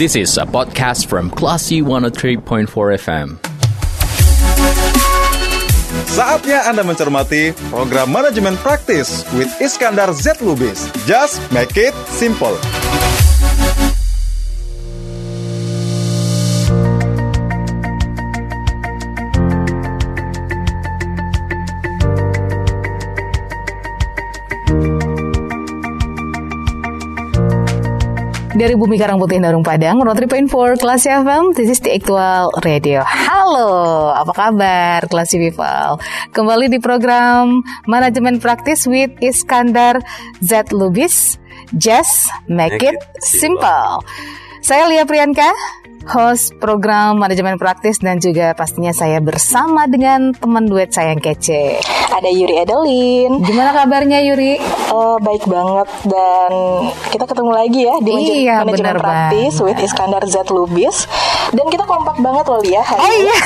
This is a podcast from Classy 103.4 FM. Saatnya Anda mencermati program manajemen praktis with Iskandar Z Lubis. Just make it simple. Dari Bumi Karang Putih Darung Padang, 103.4 Kelas FM, this is the actual radio. Halo, apa kabar Kelas People? Kembali di program Manajemen Praktis with Iskandar Z Lubis. Just make, it, simple. Saya Lia Priyanka, host program manajemen praktis dan juga pastinya saya bersama dengan teman duet saya yang kece. Ada Yuri Edelin. Gimana kabarnya Yuri? Uh, baik banget dan kita ketemu lagi ya di Iya, manajemen bener praktis banget. with Iskandar Z Lubis. Dan kita kompak banget loh ya hari Oh ini. iya.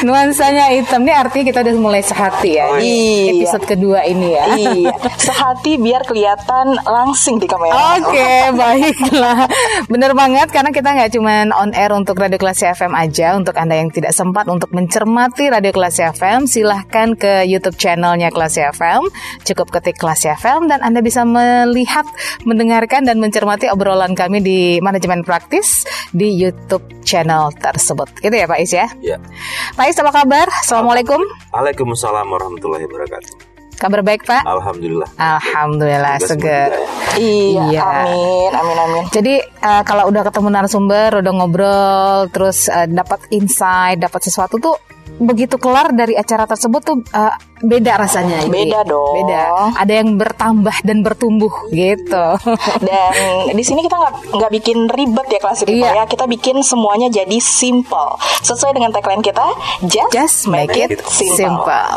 Nuansanya hitam nih artinya kita udah mulai sehati ya. Di Iya. Episode kedua ini ya. iya, sehati biar kelihatan langsing di kamera. Oke, baiklah. Bener banget karena kita nggak cuma on air untuk Radio Klasi FM aja. Untuk Anda yang tidak sempat untuk mencermati Radio Klasi FM, silahkan ke YouTube channelnya Klasi FM. Cukup ketik Klasi FM dan Anda bisa melihat, mendengarkan dan mencermati obrolan kami di manajemen praktis di YouTube channel tersebut. Gitu ya Pak Is ya? Ya. Pak Is apa kabar? Assalamualaikum. Waalaikumsalam warahmatullahi wabarakatuh. Kabar baik Pak? Alhamdulillah. Alhamdulillah seger. ya. Iya, Iya. amin, amin, amin. Jadi eh, kalau udah ketemu narasumber, udah ngobrol, terus eh, dapat insight, dapat sesuatu tuh begitu kelar dari acara tersebut tuh eh, beda rasanya. Beda dong. Beda. Ada yang bertambah dan bertumbuh gitu. Dan di sini kita nggak nggak bikin ribet ya kelas Iya. ya. Kita bikin semuanya jadi simple. Sesuai dengan tagline kita, just, Just make it simple. simple.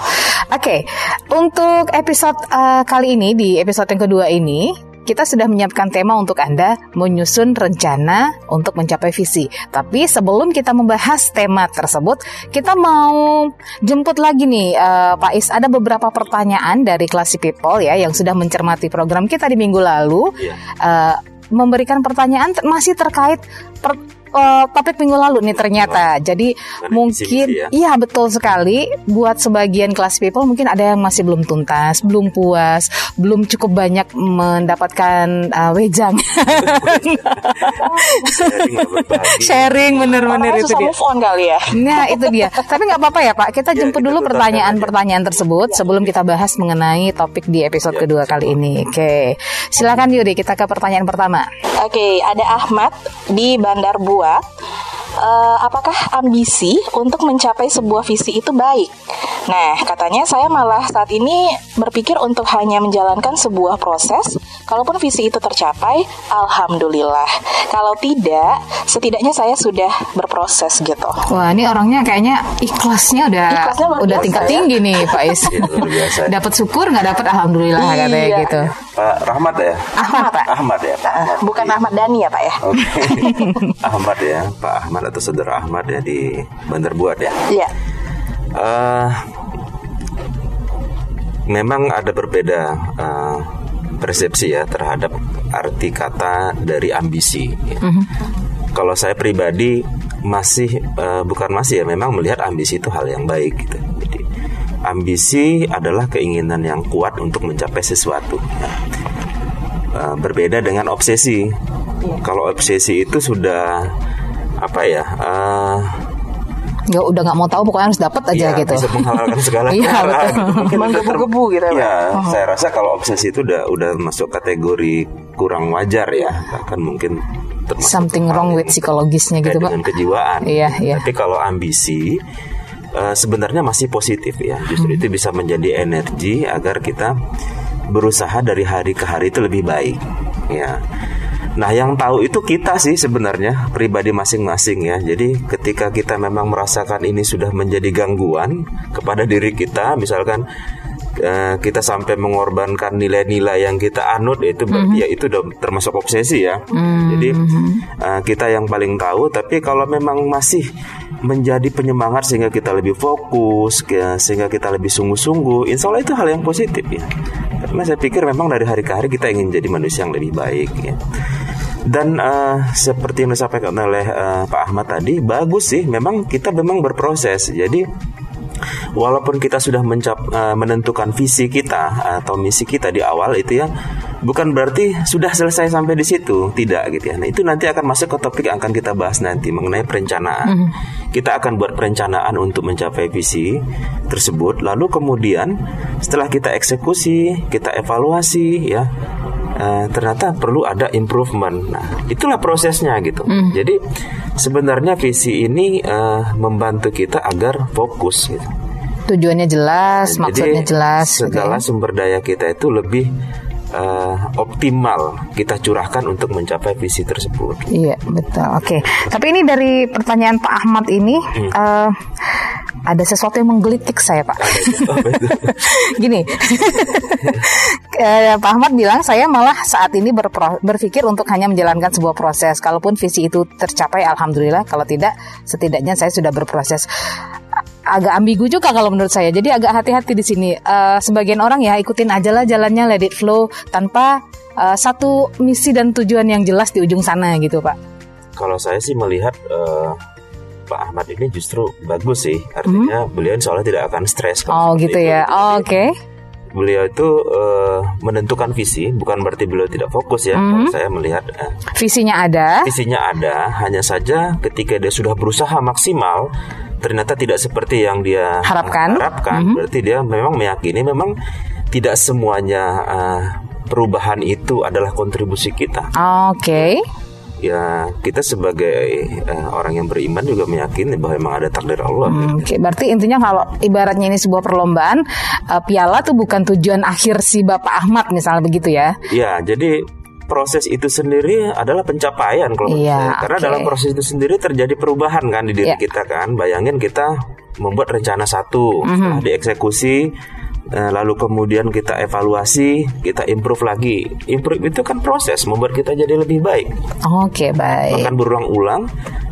Oke, untuk episode eh, kali ini di episode yang kedua ini kita sudah menyiapkan tema untuk Anda menyusun rencana untuk mencapai visi. Tapi sebelum kita membahas tema tersebut, kita mau jemput lagi nih eh, Pak Is. Ada beberapa pertanyaan dari Classy People ya yang sudah mencermati program kita di minggu lalu. Iya. Eh, memberikan pertanyaan masih terkait per- eh, topik minggu lalu nih ternyata. Jadi Karena mungkin visi-misi ya. iya betul sekali buat sebagian kelas people mungkin ada yang masih belum tuntas, belum puas, belum cukup banyak mendapatkan uh, wejang. Jadi. Sharing bener-bener itu dia. move on kali ya. Nah itu dia. Tapi nggak apa-apa ya Pak. Kita Ya, jemput kita dulu pertanyaan-pertanyaan tersebut sebelum kita bahas mengenai topik di episode Ya, kedua kali ini. Oke, silakan Yuri. Kita ke pertanyaan pertama. Oke, ada Ahmad di Bandar Buat. Eh, apakah ambisi untuk mencapai sebuah visi itu baik? Nah, katanya saya malah saat ini berpikir untuk hanya menjalankan sebuah proses. Kalaupun visi itu tercapai, alhamdulillah. Kalau tidak, setidaknya saya sudah berproses gitu. Wah, ini orangnya kayaknya ikhlasnya udah Ikhlasnya udah tingkat ya. tinggi nih Pak Is. Iya, dapat syukur nggak dapat alhamdulillah katanya Iya. gitu. Pak Rahmat ya? Ahmad Pak. Ahmad ya, Pak Ahmad. Bukan Iya. Ahmad Dhani ya, Pak ya? Oke. Ahmad ya, Pak Ahmad atau saudara Ahmad ya di Bandar Buat ya. Iya. Eh, memang ada berbeda eh, persepsi ya terhadap arti kata dari ambisi. ya. Kalau saya pribadi masih eh, bukan masih ya, memang melihat ambisi itu hal yang baik gitu. Jadi ambisi adalah keinginan yang kuat untuk mencapai sesuatu. ya. Eh, berbeda dengan obsesi. Kalau obsesi itu sudah apa ya? eh, Nggak udah nggak mau tahu pokoknya harus dapat aja Iya, gitu. bisa menghalalkan segala Iya, cara betul. gitu. Menggebu-gebu gitu ya? Iya, saya rasa kalau obsesi itu udah udah masuk kategori kurang wajar ya, bahkan mungkin termasuk Something wrong with psikologisnya gitu, Pak. dengan kejiwaan. Iya, iya. Tapi kalau ambisi eh, sebenarnya masih positif ya. Justru Hmm. itu bisa menjadi energi agar kita berusaha dari hari ke hari itu lebih baik. Ya. Nah, yang tahu itu kita sih sebenarnya pribadi masing-masing ya. Jadi ketika kita memang merasakan ini sudah menjadi gangguan kepada diri kita, misalkan eh, kita sampai mengorbankan nilai-nilai yang kita anut itu berarti ya itu udah termasuk obsesi ya. Jadi eh, kita yang paling tahu tapi kalau memang masih menjadi penyemangat sehingga kita lebih fokus ke- sehingga kita lebih sungguh-sungguh insya Allah itu hal yang positif ya karena saya pikir memang dari hari ke hari kita ingin jadi manusia yang lebih baik ya Dan uh, seperti yang disampaikan oleh uh, Pak Ahmad tadi, bagus sih. Memang kita memang berproses. Jadi walaupun kita sudah mencap, uh, menentukan visi kita atau misi kita di awal itu ya, bukan berarti sudah selesai sampai di situ. Tidak gitu ya. Nah itu nanti akan masuk ke topik yang akan kita bahas nanti mengenai perencanaan. Kita akan buat perencanaan untuk mencapai visi tersebut. Lalu kemudian setelah kita eksekusi, kita evaluasi ya uh, ternyata perlu ada improvement. Nah, itulah prosesnya gitu. Hmm. Jadi sebenarnya visi ini uh, membantu kita agar fokus gitu. Tujuannya jelas, maksudnya Jadi jelas. gitu segala ya. sumber daya kita itu lebih uh, optimal kita curahkan untuk mencapai visi tersebut. Iya betul. Oke. Tapi ini dari pertanyaan Pak Ahmad ini Hmm. eh, ada sesuatu yang menggelitik saya Pak. Gini, Eh, Pak Ahmad bilang saya malah saat ini berpro- berpikir untuk hanya menjalankan sebuah proses. Kalaupun visi itu tercapai, alhamdulillah. Kalau tidak, setidaknya saya sudah berproses. Agak ambigu juga kalau menurut saya. Jadi agak hati-hati di sini. Eh, sebagian orang ya ikutin aja lah jalannya, let it flow tanpa eh, satu misi dan tujuan yang jelas di ujung sana gitu Pak. Kalau saya sih melihat uh, Pak Ahmad ini justru bagus sih. Artinya beliau soalnya tidak akan stres. Hmm? Oh gitu itu. ya. Oh, Oke. Beliau itu eh, menentukan visi, bukan berarti beliau tidak fokus ya. Hmm. Kalau saya melihat eh, Visinya ada. visinya ada, hanya saja ketika dia sudah berusaha maksimal, ternyata tidak seperti yang dia Harapkan. harapkan. Mhm. Berarti dia memang meyakini memang tidak semuanya eh, perubahan itu adalah kontribusi kita. Oke. Ya kita sebagai eh, orang yang beriman juga meyakini bahwa memang ada takdir Allah. Hmm, Oke, berarti intinya kalau ibaratnya ini sebuah perlombaan, eh, piala tuh bukan tujuan akhir si Bapak Ahmad misalnya begitu ya. Ya, jadi proses itu sendiri adalah pencapaian kalau menurut Iya, saya. Karena dalam proses itu sendiri terjadi perubahan kan di diri Iya. kita kan. Bayangin kita membuat rencana satu, Mhm. setelah dieksekusi eh, lalu kemudian kita evaluasi, kita improve lagi. Improve itu kan proses membuat kita jadi lebih baik. Oke, baik. Akan berulang-ulang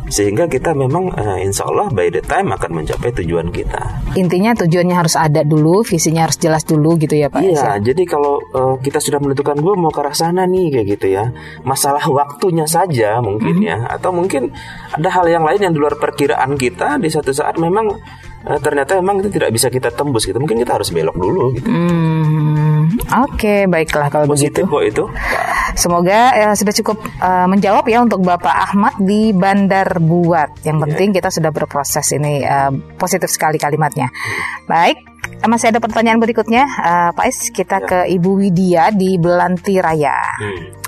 sehingga kita memang eh, insya Allah by the time akan mencapai tujuan kita. Intinya tujuannya harus ada dulu, visinya harus jelas dulu gitu ya Pak. Iya, jadi kalau eh, kita sudah menentukan gue mau ke arah sana nih kayak gitu ya, masalah waktunya saja mungkin ya, atau mungkin ada hal yang lain yang di luar perkiraan kita di satu saat memang eh, ternyata memang itu tidak bisa kita tembus gitu, mungkin kita harus belok dulu gitu. Hmm, oke, baiklah kalau begitu. Positif kok itu. Semoga eh, sudah cukup eh, menjawab ya untuk Bapak Ahmad di Bandar Buat. Yang penting kita sudah berproses ini eh, positif sekali kalimatnya. Baik, eh, masih ada pertanyaan berikutnya, Eh, Pak Is. Kita ke Ibu Widya di Belanti Raya. Hmm.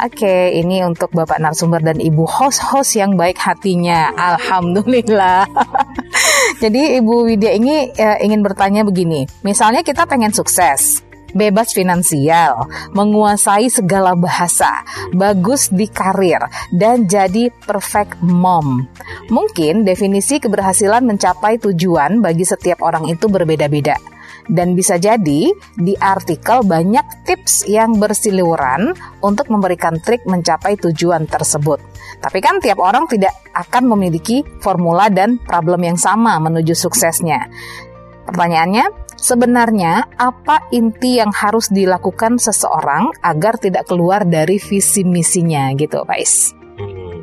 Oke, ini untuk Bapak narasumber dan Ibu host-host yang baik hatinya. Alhamdulillah. Jadi Ibu Widya ini eh, ingin bertanya begini. Misalnya kita pengen sukses, bebas finansial, menguasai segala bahasa, bagus di karir, dan jadi perfect mom. Mungkin definisi keberhasilan mencapai tujuan bagi setiap orang itu berbeda-beda. Dan bisa jadi di artikel banyak tips yang bersiliweran untuk memberikan trik mencapai tujuan tersebut. Tapi kan tiap orang tidak akan memiliki formula dan problem yang sama menuju suksesnya. Pertanyaannya, sebenarnya apa inti yang harus dilakukan seseorang agar tidak keluar dari visi misinya gitu, Pak Is? Hmm.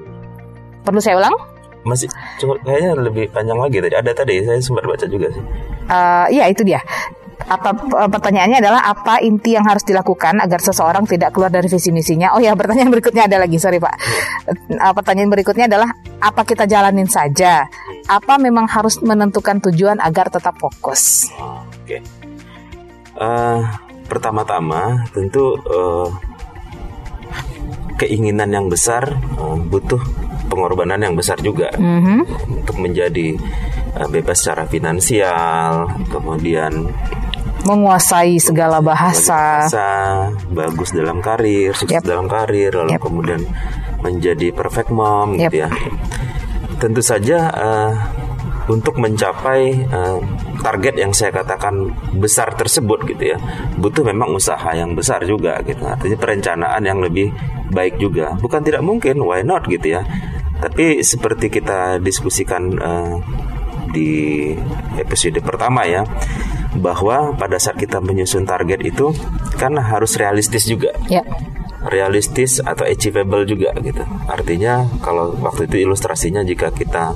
Perlu saya ulang? Masih cuma kayaknya lebih panjang lagi tadi. Ada tadi saya sempat baca juga sih. Eh, Iya itu dia. Apa eh, pertanyaannya adalah apa inti yang harus dilakukan agar seseorang tidak keluar dari visi misinya? Oh ya, pertanyaan berikutnya ada lagi, sorry Pak. Eh, pertanyaan berikutnya adalah apa kita jalanin saja? Apa memang harus menentukan tujuan agar tetap fokus? Oke. Eh, pertama-tama tentu eh, keinginan yang besar eh, butuh pengorbanan yang besar juga Mhm. untuk menjadi eh, bebas secara finansial, kemudian Menguasai segala bahasa. bahasa, bagus dalam karir, sukses Yep. dalam karir, lalu Yep. kemudian menjadi perfect mom Yep. gitu ya. Tentu saja eh, untuk mencapai eh, target yang saya katakan besar tersebut gitu ya, butuh memang usaha yang besar juga gitu. Artinya perencanaan yang lebih baik juga. Bukan tidak mungkin, why not gitu ya. Tapi seperti kita diskusikan eh, di episode pertama ya, bahwa pada saat kita menyusun target itu kan harus realistis juga. Ya. realistis atau achievable juga gitu. Artinya kalau waktu itu ilustrasinya jika kita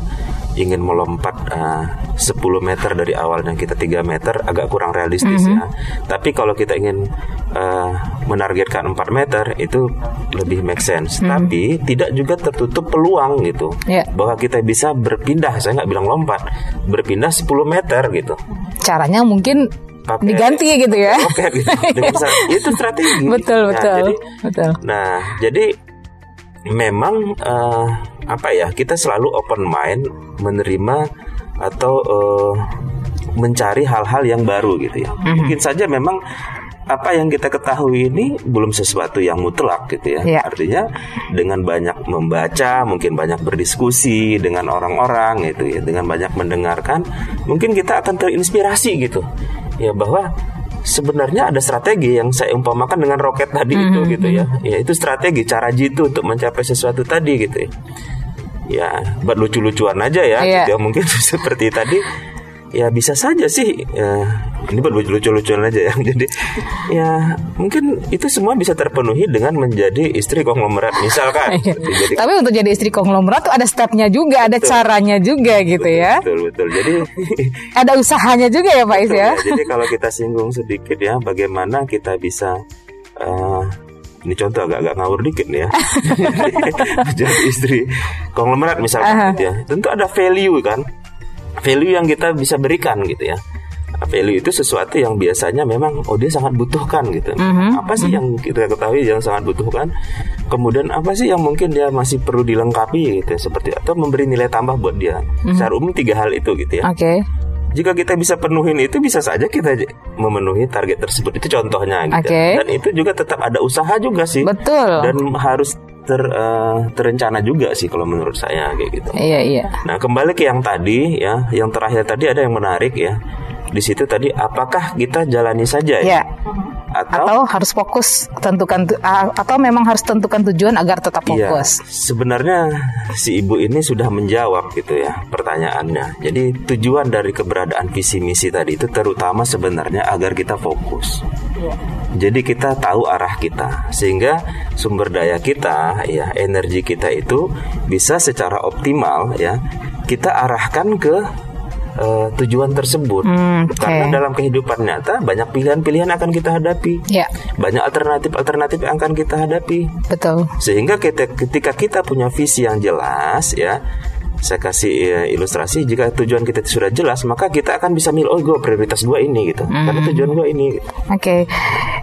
ingin melompat uh, 10 meter dari awalnya kita 3 meter agak kurang realistis ya. Tapi kalau kita ingin uh, menargetkan 4 meter itu lebih make sense. Tapi tidak juga tertutup peluang gitu. Ya. Bahwa kita bisa berpindah, saya nggak bilang lompat, berpindah 10 meter gitu. Caranya mungkin Pakai diganti gitu ya. Oke gitu. Itu strategi. Betul, Nah, betul. jadi, Betul. Nah, jadi memang eh, apa ya kita selalu open mind menerima atau eh, mencari hal-hal yang baru gitu ya. Mhm. Mungkin saja memang apa yang kita ketahui ini belum sesuatu yang mutlak gitu ya. Iya. Artinya dengan banyak membaca, mungkin banyak berdiskusi dengan orang-orang gitu ya, dengan banyak mendengarkan, mungkin kita akan terinspirasi gitu. Ya bahwa sebenarnya ada strategi yang saya umpamakan dengan roket tadi Mhm, itu gitu ya. Ya itu strategi cara jitu untuk mencapai sesuatu tadi gitu ya. Ya, buat lucu-lucuan aja ya. Iya. gitu ya. mungkin seperti tadi ya bisa saja sih ya, ini lucu-lucuan aja ya jadi ya mungkin itu semua bisa terpenuhi dengan menjadi istri konglomerat misalkan Iya. jadi Tapi untuk jadi istri konglomerat tuh ada stepnya juga, ada caranya juga gitu ya. betul betul jadi Ada usahanya juga ya Pak Is ya. Ya, jadi kalau kita singgung sedikit ya, bagaimana kita bisa eh, ini contoh agak-agak ngawur dikit nih ya. Jadi istri konglomerat misalnya gitu ya. Tentu ada value kan. Value yang kita bisa berikan gitu ya. Value itu sesuatu yang biasanya memang oh dia sangat butuhkan gitu. Apa sih yang kita ketahui yang sangat butuhkan? Kemudian apa sih yang mungkin dia masih perlu dilengkapi gitu ya, seperti atau memberi nilai tambah buat dia. Secara umum tiga hal itu gitu ya. Oke. Jika kita bisa penuhin itu bisa saja kita memenuhi target tersebut itu contohnya gitu. Oke. Dan itu juga tetap ada usaha juga sih. Betul. Dan harus ter, eh, terencana juga sih kalau menurut saya kayak gitu. Iya iya. Nah, kembali ke yang tadi ya, yang terakhir tadi ada yang menarik ya. Di situ tadi apakah kita jalani saja Ya. ya? Atau, Atau harus fokus tentukan atau memang harus tentukan tujuan agar tetap Iya, fokus. sebenarnya si ibu ini sudah menjawab gitu ya pertanyaannya. Jadi tujuan dari keberadaan visi misi tadi itu terutama sebenarnya agar kita fokus. Jadi kita tahu arah kita sehingga sumber daya kita ya energi kita itu bisa secara optimal ya kita arahkan ke eh, tujuan tersebut. Hmm, oke. Karena dalam kehidupan nyata banyak pilihan-pilihan akan kita hadapi. Ya, Banyak alternatif-alternatif yang akan kita hadapi betul. sehingga kita, ketika kita punya visi yang jelas ya saya kasih ya, ilustrasi jika tujuan kita sudah jelas maka kita akan bisa milih oh gue prioritas gue ini gitu karena tujuan gue ini. Oke,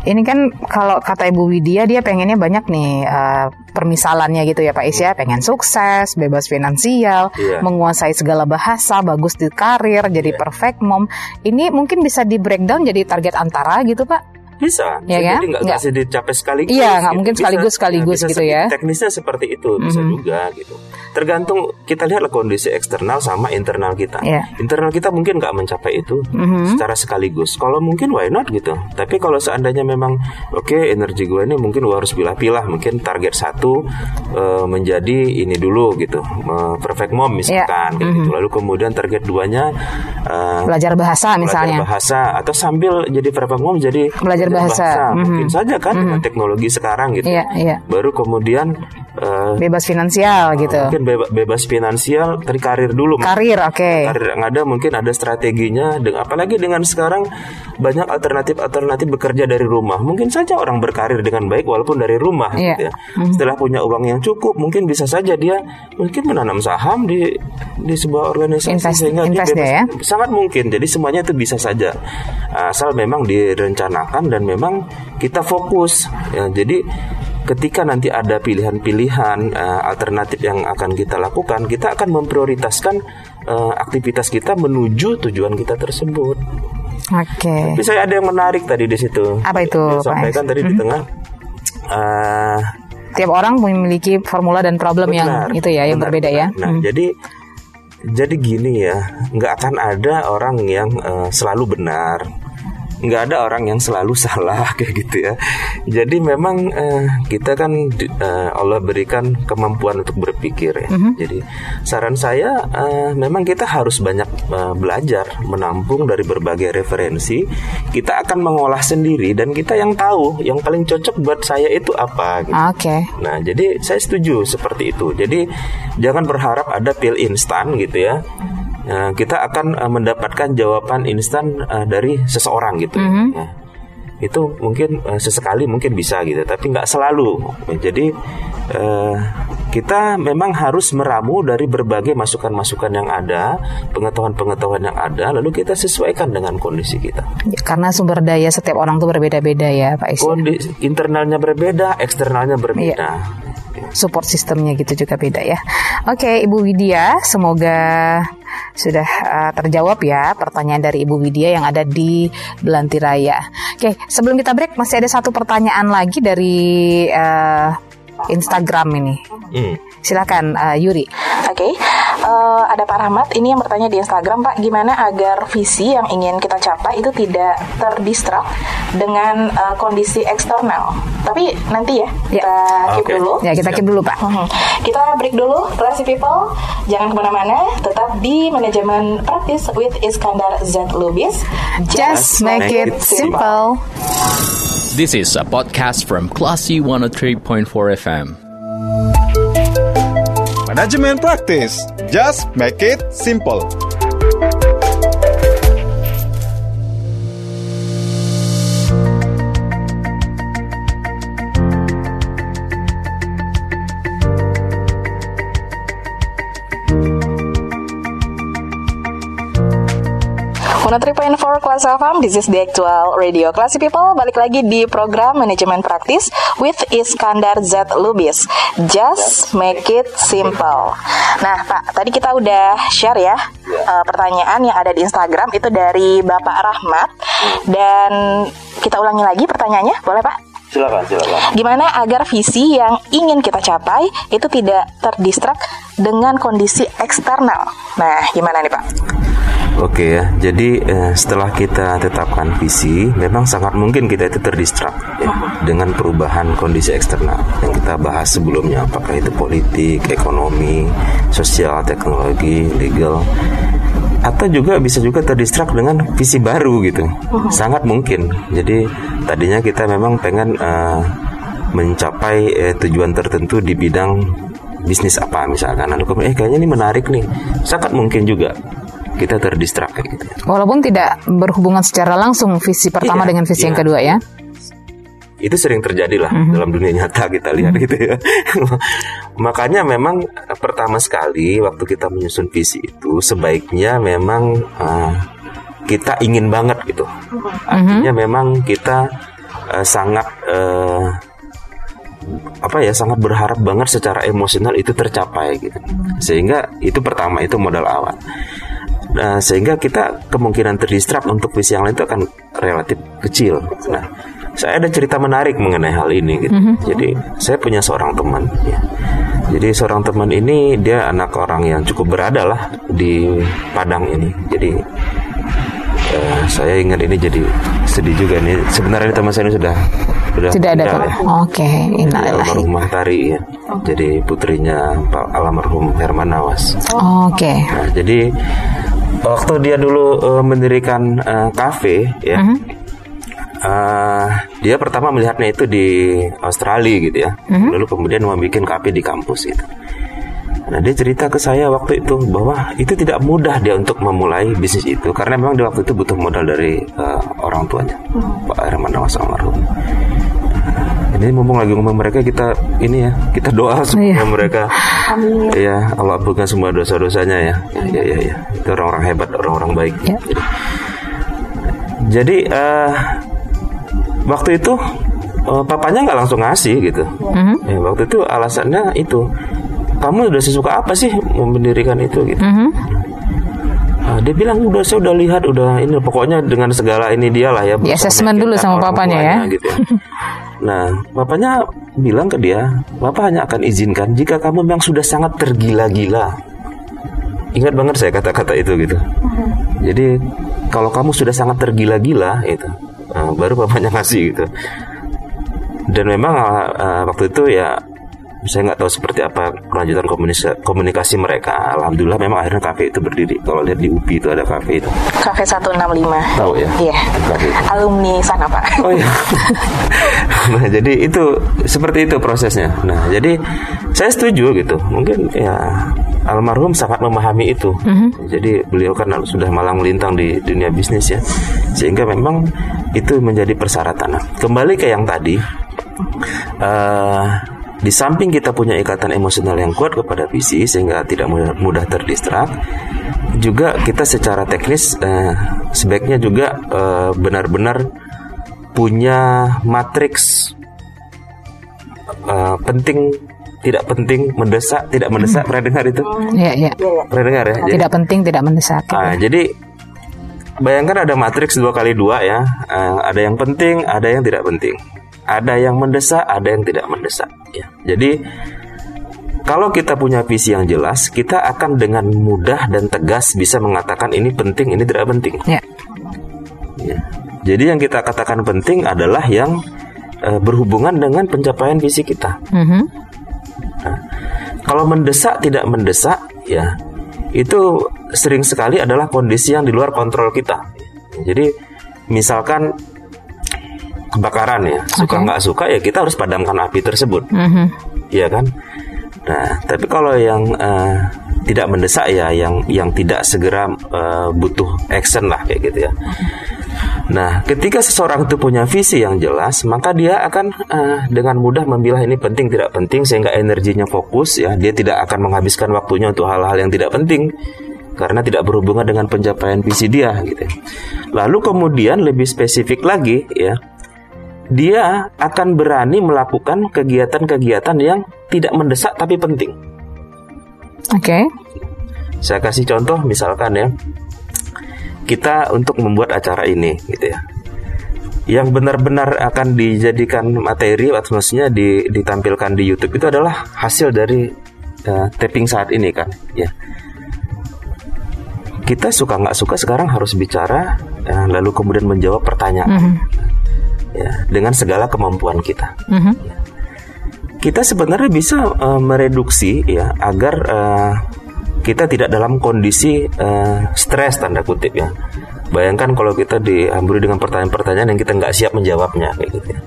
ini kan kalau kata Ibu Widya dia pengennya banyak nih eh, permisalannya gitu ya Pak Is ya, pengen sukses, bebas finansial, Iya. menguasai segala bahasa, bagus di karir, jadi perfect mom. Ini mungkin bisa di breakdown jadi target antara gitu Pak? Bisa Ya Jadi kan? nggak Nggak. bisa dicapai sekaligus Iya, nggak mungkin Bisa. sekaligus-sekaligus Nah, bisa gitu ya. Teknisnya seperti itu bisa juga gitu tergantung kita lihatlah kondisi eksternal sama internal kita. Mhm. internal kita mungkin nggak mencapai itu secara sekaligus kalau mungkin why not gitu tapi kalau seandainya memang oke energi gue ini mungkin gue harus pilah-pilah mungkin target satu eh, menjadi ini dulu gitu eh, perfect mom misalkan kayak gitu lalu kemudian target duanya eh, Belajar bahasa misalnya. belajar bahasa atau sambil jadi perfect mom jadi Belajar bahasa. mungkin saja kan dengan teknologi sekarang gitu Iya, iya. baru kemudian eh, Bebas finansial gitu. mungkin beba- bebas finansial dari karir dulu Karir, oke. karir yang ada mungkin ada strateginya dengan apalagi dengan sekarang banyak alternatif-alternatif bekerja dari rumah mungkin saja orang berkarir dengan baik walaupun dari rumah Iya. gitu ya. setelah punya uang yang cukup mungkin bisa saja dia mungkin menanam saham di di sebuah organisasi Invest- sehingga dia invest bebas- dia ya? sangat mungkin jadi semuanya itu bisa saja asal memang direncanakan dan memang kita fokus ya jadi ketika nanti ada pilihan-pilihan eh, alternatif yang akan kita lakukan kita akan memprioritaskan eh, aktivitas kita menuju tujuan kita tersebut Oke. tapi saya ada yang menarik tadi di situ Apa itu, Saya sampaikan tadi di tengah eh, Tiap orang memiliki formula dan problem yang Benar, itu ya, yang benar, berbeda ya. benar. Nah, jadi jadi gini ya, nggak akan ada orang yang eh, selalu benar. Nggak ada orang yang selalu salah kayak gitu ya. Jadi memang eh, kita kan eh, Allah berikan kemampuan untuk berpikir ya. Jadi saran saya eh, memang kita harus banyak eh, belajar menampung dari berbagai referensi. Kita akan mengolah sendiri dan kita yang tahu yang paling cocok buat saya itu apa. Gitu. Oke. Nah, jadi saya setuju seperti itu. Jadi jangan berharap ada pil instan gitu ya. Nah, kita akan eh, mendapatkan jawaban instan eh, dari seseorang gitu. Ya. Itu mungkin eh, sesekali mungkin bisa gitu, tapi nggak selalu. Jadi kita memang harus meramu dari berbagai masukan-masukan yang ada, pengetahuan-pengetahuan yang ada, lalu kita sesuaikan dengan kondisi kita. Ya, Karena sumber daya setiap orang tuh berbeda-beda ya Pak Is. Kondisi internalnya berbeda, eksternalnya berbeda. Support sistemnya gitu juga beda ya. Oke, Ibu Widya, semoga sudah uh, terjawab ya pertanyaan dari Ibu Widya yang ada di Belanti Raya. Oke, sebelum kita break masih ada satu pertanyaan lagi dari uh, Instagram ini. Hmm. Silakan uh, Yuri. Oke, eh, ada Pak Rahmat. Ini yang bertanya di Instagram, Pak, gimana agar visi yang ingin kita capai itu tidak terdistrak dengan eh, kondisi eksternal. Tapi nanti ya, Ya. kita keep Oke. dulu. Ya, kita keep dulu, Pak. Mhm. Kita break dulu, classy people. Jangan ke mana-mana, tetap di manajemen praktis with Iskandar Z Lubis. Just make it simple. This is a podcast from Classy 103.4 FM. Management practice. Just make it simple. Mono 3.4 Kelas FM, this is the actual radio. Classy People Balik lagi di program Manajemen Praktis with Iskandar Z. Lubis. Just make it simple. Nah Pak, tadi kita udah share ya eh, Pertanyaan yang ada di Instagram. Itu dari Bapak Rahmat. Dan kita ulangi lagi pertanyaannya, boleh Pak? Silakan, silakan. Gimana agar visi yang ingin kita capai itu tidak terdistrak dengan kondisi eksternal? Nah, gimana nih Pak? Oke ya, jadi eh, setelah kita tetapkan visi, memang sangat mungkin kita itu terdistrak ya, dengan perubahan kondisi eksternal yang kita bahas sebelumnya, apakah itu politik, ekonomi, sosial, teknologi, legal, atau juga bisa juga terdistrak dengan visi baru gitu, sangat mungkin. Jadi tadinya kita memang pengen eh, mencapai eh, tujuan tertentu di bidang bisnis apa misalkan, lalu kemudian eh kayaknya ini menarik nih, sangat mungkin juga kita terdistrak kayak gitu. Walaupun tidak berhubungan secara langsung visi pertama Iya, dengan visi yang iya. kedua ya. Itu sering terjadi lah dalam dunia nyata kita lihat gitu ya. Makanya memang eh, pertama sekali waktu kita menyusun visi itu sebaiknya memang eh, kita ingin banget gitu. Artinya memang kita eh, sangat eh, apa ya sangat berharap banget secara emosional itu tercapai gitu. Sehingga itu pertama itu modal awal. Nah, sehingga kita kemungkinan terdistrak untuk visi yang lain itu akan relatif kecil. Nah, saya ada cerita menarik mengenai hal ini gitu. Jadi, saya punya seorang teman ya. Jadi seorang teman ini dia anak orang yang cukup berada lah di Padang ini. Jadi eh, saya ingat ini jadi sedih juga nih. Sebenarnya teman saya ini sudah sudah Tidak ada ya. Oke, innalillahi. almarhumah Tari ya. Jadi putrinya Pak almarhum Herman Nawas. Oke. Nah, jadi waktu dia dulu eh, mendirikan eh, kafe ya. eh, dia pertama melihatnya itu di Australia gitu ya. Lalu kemudian mau bikin kafe di kampus itu. Nah dia cerita ke saya waktu itu bahwa itu tidak mudah dia untuk memulai bisnis itu karena memang di waktu itu butuh modal dari eh, orang tuanya Pak Herman Nawas almarhum. Ini mumpung lagi ngomong mereka kita ini ya kita doa supaya Iya. mereka ya Allah ampunkan semua dosa-dosanya ya. Ya ya ya. Itu orang-orang hebat, orang-orang baik. Ya. Jadi, jadi eh, waktu itu eh, papanya nggak langsung ngasih gitu. Ya, waktu itu alasannya itu kamu udah sesuka apa sih mendirikan itu gitu. Mhm. Ah, dia bilang udah saya udah lihat udah ini pokoknya dengan segala ini dia lah ya. Di assessment dulu sama papanya ya. Gitu ya. Nah, bapaknya bilang ke dia, bapak hanya akan izinkan jika kamu memang sudah sangat tergila-gila. Ingat banget saya kata-kata itu gitu. Jadi kalau kamu sudah sangat tergila-gila itu, uh, baru bapaknya ngasih gitu dan memang uh, waktu itu ya saya nggak tahu seperti apa kelanjutan komunikasi, komunikasi mereka. Alhamdulillah memang akhirnya kafe itu berdiri. Kalau lihat di UPI itu ada kafe itu. Kafe 165. Tahu ya? Iya. Kafe. Alumni sana, Pak. Oh iya. nah, jadi itu seperti itu prosesnya. Nah, jadi saya setuju gitu. Mungkin ya almarhum sangat memahami itu. Jadi beliau kan sudah malang melintang di dunia bisnis ya. Sehingga memang itu menjadi persyaratan. Kembali ke yang tadi eh di samping kita punya ikatan emosional yang kuat kepada visi sehingga tidak mudah, mudah terdistrak, juga kita secara teknis eh, sebaiknya juga eh, benar-benar punya matriks eh, penting tidak penting mendesak tidak mendesak pernah dengar itu Iya, iya. pernah dengar ya Jadi- Tidak penting, tidak mendesak. Ah, jadi bayangkan ada matriks dua kali dua ya. Ah, ada yang penting, ada yang tidak penting. Ada yang mendesak, ada yang tidak mendesak. Ya. Jadi kalau kita punya visi yang jelas, kita akan dengan mudah dan tegas bisa mengatakan ini penting, ini tidak penting. Ya. Ya. Jadi yang kita katakan penting adalah yang eh, berhubungan dengan pencapaian visi kita. Mhm. Kalau mendesak tidak mendesak, ya itu sering sekali adalah kondisi yang di luar kontrol kita. Jadi misalkan kebakaran ya, suka nggak suka ya kita harus padamkan api tersebut, Mhm. Iya kan? Nah, tapi kalau yang eh, tidak mendesak ya, yang yang tidak segera eh, butuh action lah kayak gitu ya. Nah, ketika seseorang itu punya visi yang jelas, maka dia akan eh, dengan mudah memilah ini penting tidak penting sehingga energinya fokus ya. Dia tidak akan menghabiskan waktunya untuk hal-hal yang tidak penting karena tidak berhubungan dengan pencapaian visi dia gitu. Lalu kemudian lebih spesifik lagi ya. Dia akan berani melakukan kegiatan-kegiatan yang tidak mendesak tapi penting. Oke. Saya kasih contoh misalkan ya. Kita untuk membuat acara ini gitu ya. Yang benar-benar akan dijadikan materi atau maksudnya di- ditampilkan di YouTube itu adalah hasil dari eh, taping saat ini kan, ya. Kita suka nggak suka sekarang harus bicara eh, lalu kemudian menjawab pertanyaan. Ya, dengan segala kemampuan kita Mhm. kita sebenarnya bisa eh, mereduksi ya agar eh, kita tidak dalam kondisi eh, stres tanda kutip ya. Bayangkan kalau kita dihamburi dengan pertanyaan-pertanyaan yang kita nggak siap menjawabnya kayak gitu. ya.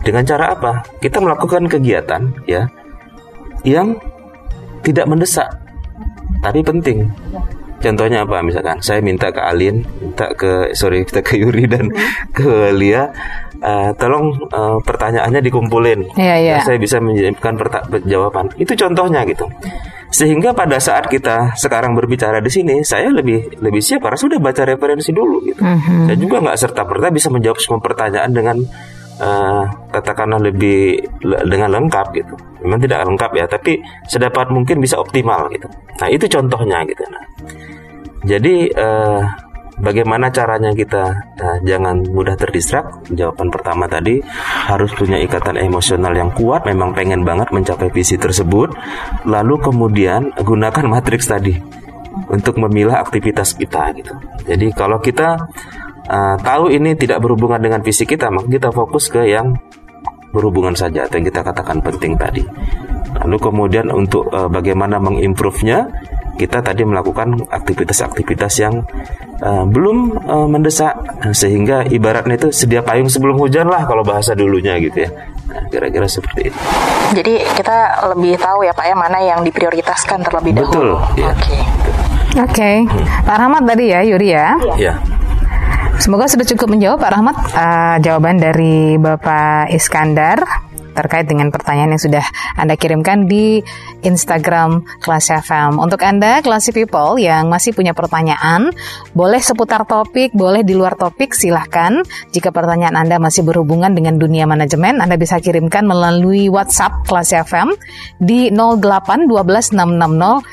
Dengan cara apa? Kita melakukan kegiatan ya yang tidak mendesak tapi penting. Contohnya apa misalkan saya minta ke Alin, minta ke sorry kita ke Yuri dan ke Lia, eh, tolong eh, pertanyaannya dikumpulin. Iya. Dan saya bisa menjawabkan jawaban. Itu contohnya gitu. Sehingga pada saat kita sekarang berbicara di sini, saya lebih lebih siap karena sudah baca referensi dulu gitu. Saya juga nggak serta merta bisa menjawab semua pertanyaan dengan eh, katakanlah lebih le- dengan lengkap gitu. Memang tidak lengkap ya, tapi sedapat mungkin bisa optimal gitu. Nah itu contohnya gitu. Nah, jadi eh, bagaimana caranya kita eh, jangan mudah terdistrak? Jawaban pertama tadi harus punya ikatan emosional yang kuat, memang pengen banget mencapai visi tersebut. Lalu kemudian gunakan matriks tadi untuk memilah aktivitas kita gitu. Jadi kalau kita eh, tahu ini tidak berhubungan dengan visi kita, maka kita fokus ke yang berhubungan saja atau yang kita katakan penting tadi. Lalu kemudian untuk eh, bagaimana mengimprove-nya, kita tadi melakukan aktivitas-aktivitas yang eh, belum eh, mendesak sehingga ibaratnya itu sedia payung sebelum hujan lah kalau bahasa dulunya gitu ya. Nah, kira-kira seperti itu. Jadi kita lebih tahu ya Pak ya mana yang diprioritaskan terlebih Betul, dahulu. iya. Oke. Oke. Pak Rahmat tadi ya, Yuri ya. Ya. Semoga sudah cukup menjawab Pak Rahmat eh, jawaban dari Bapak Iskandar terkait dengan pertanyaan yang sudah Anda kirimkan di Instagram Kelas FM. Untuk Anda, Classy People yang masih punya pertanyaan, boleh seputar topik, boleh di luar topik, silahkan. Jika pertanyaan Anda masih berhubungan dengan dunia manajemen, Anda bisa kirimkan melalui WhatsApp Kelas FM di 08 12 660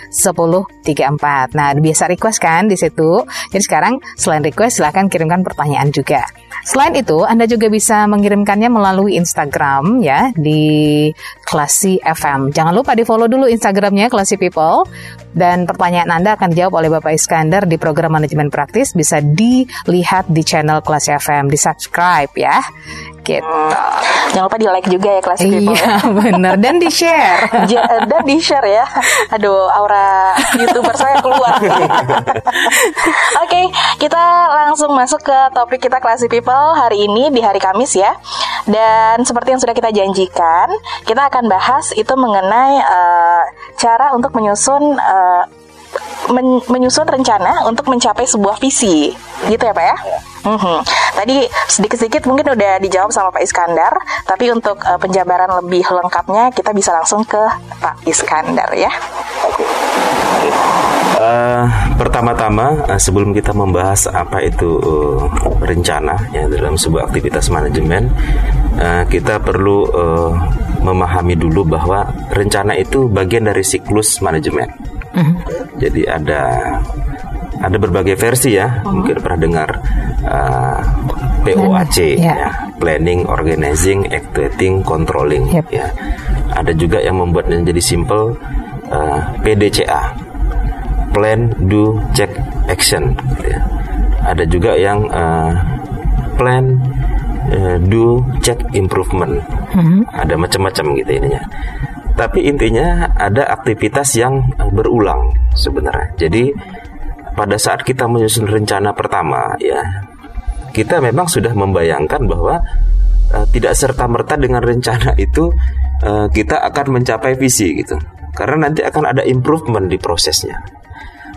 1034. Nah, biasa request kan di situ. Jadi sekarang selain request silahkan kirimkan pertanyaan juga. Selain itu, Anda juga bisa mengirimkannya melalui Instagram ya di Klasi FM. Jangan lupa di follow dulu dulu Instagramnya Classy People dan pertanyaan Anda akan dijawab oleh Bapak Iskandar di program manajemen praktis bisa dilihat di channel Classy FM, di subscribe ya. Gitu. Jangan lupa di like juga ya kelas people. Iya bener dan di share. Ja- dan di share ya. Aduh, aura youtuber saya keluar. Oke, kita langsung masuk ke topik kita Classy People hari ini di hari Kamis ya. Dan seperti yang sudah kita janjikan, kita akan bahas itu mengenai eh, cara untuk menyusun eh, men- menyusun rencana untuk mencapai sebuah visi, gitu ya Pak ya? Mhm. Tadi sedikit-sedikit mungkin udah dijawab sama Pak Iskandar, tapi untuk eh, penjabaran lebih lengkapnya kita bisa langsung ke Pak Iskandar ya. Eh, pertama-tama eh, sebelum kita membahas apa itu eh, rencana ya dalam sebuah aktivitas manajemen, eh, kita perlu eh, memahami dulu bahwa rencana itu bagian dari siklus manajemen. Jadi ada ada berbagai versi ya, mungkin pernah dengar eh, POAC Ya. ya, planning, organizing, actuating, controlling Yep. ya. Ada juga yang membuatnya jadi simple eh, PDCA plan, do, check, action. gitu ya. Ada juga yang eh, plan, eh, do, check, improvement. Ada macam-macam gitu ininya. Tapi intinya ada aktivitas yang eh, berulang sebenarnya. Jadi pada saat kita menyusun rencana pertama ya kita memang sudah membayangkan bahwa eh, tidak serta merta dengan rencana itu eh, kita akan mencapai visi gitu. Karena nanti akan ada improvement di prosesnya.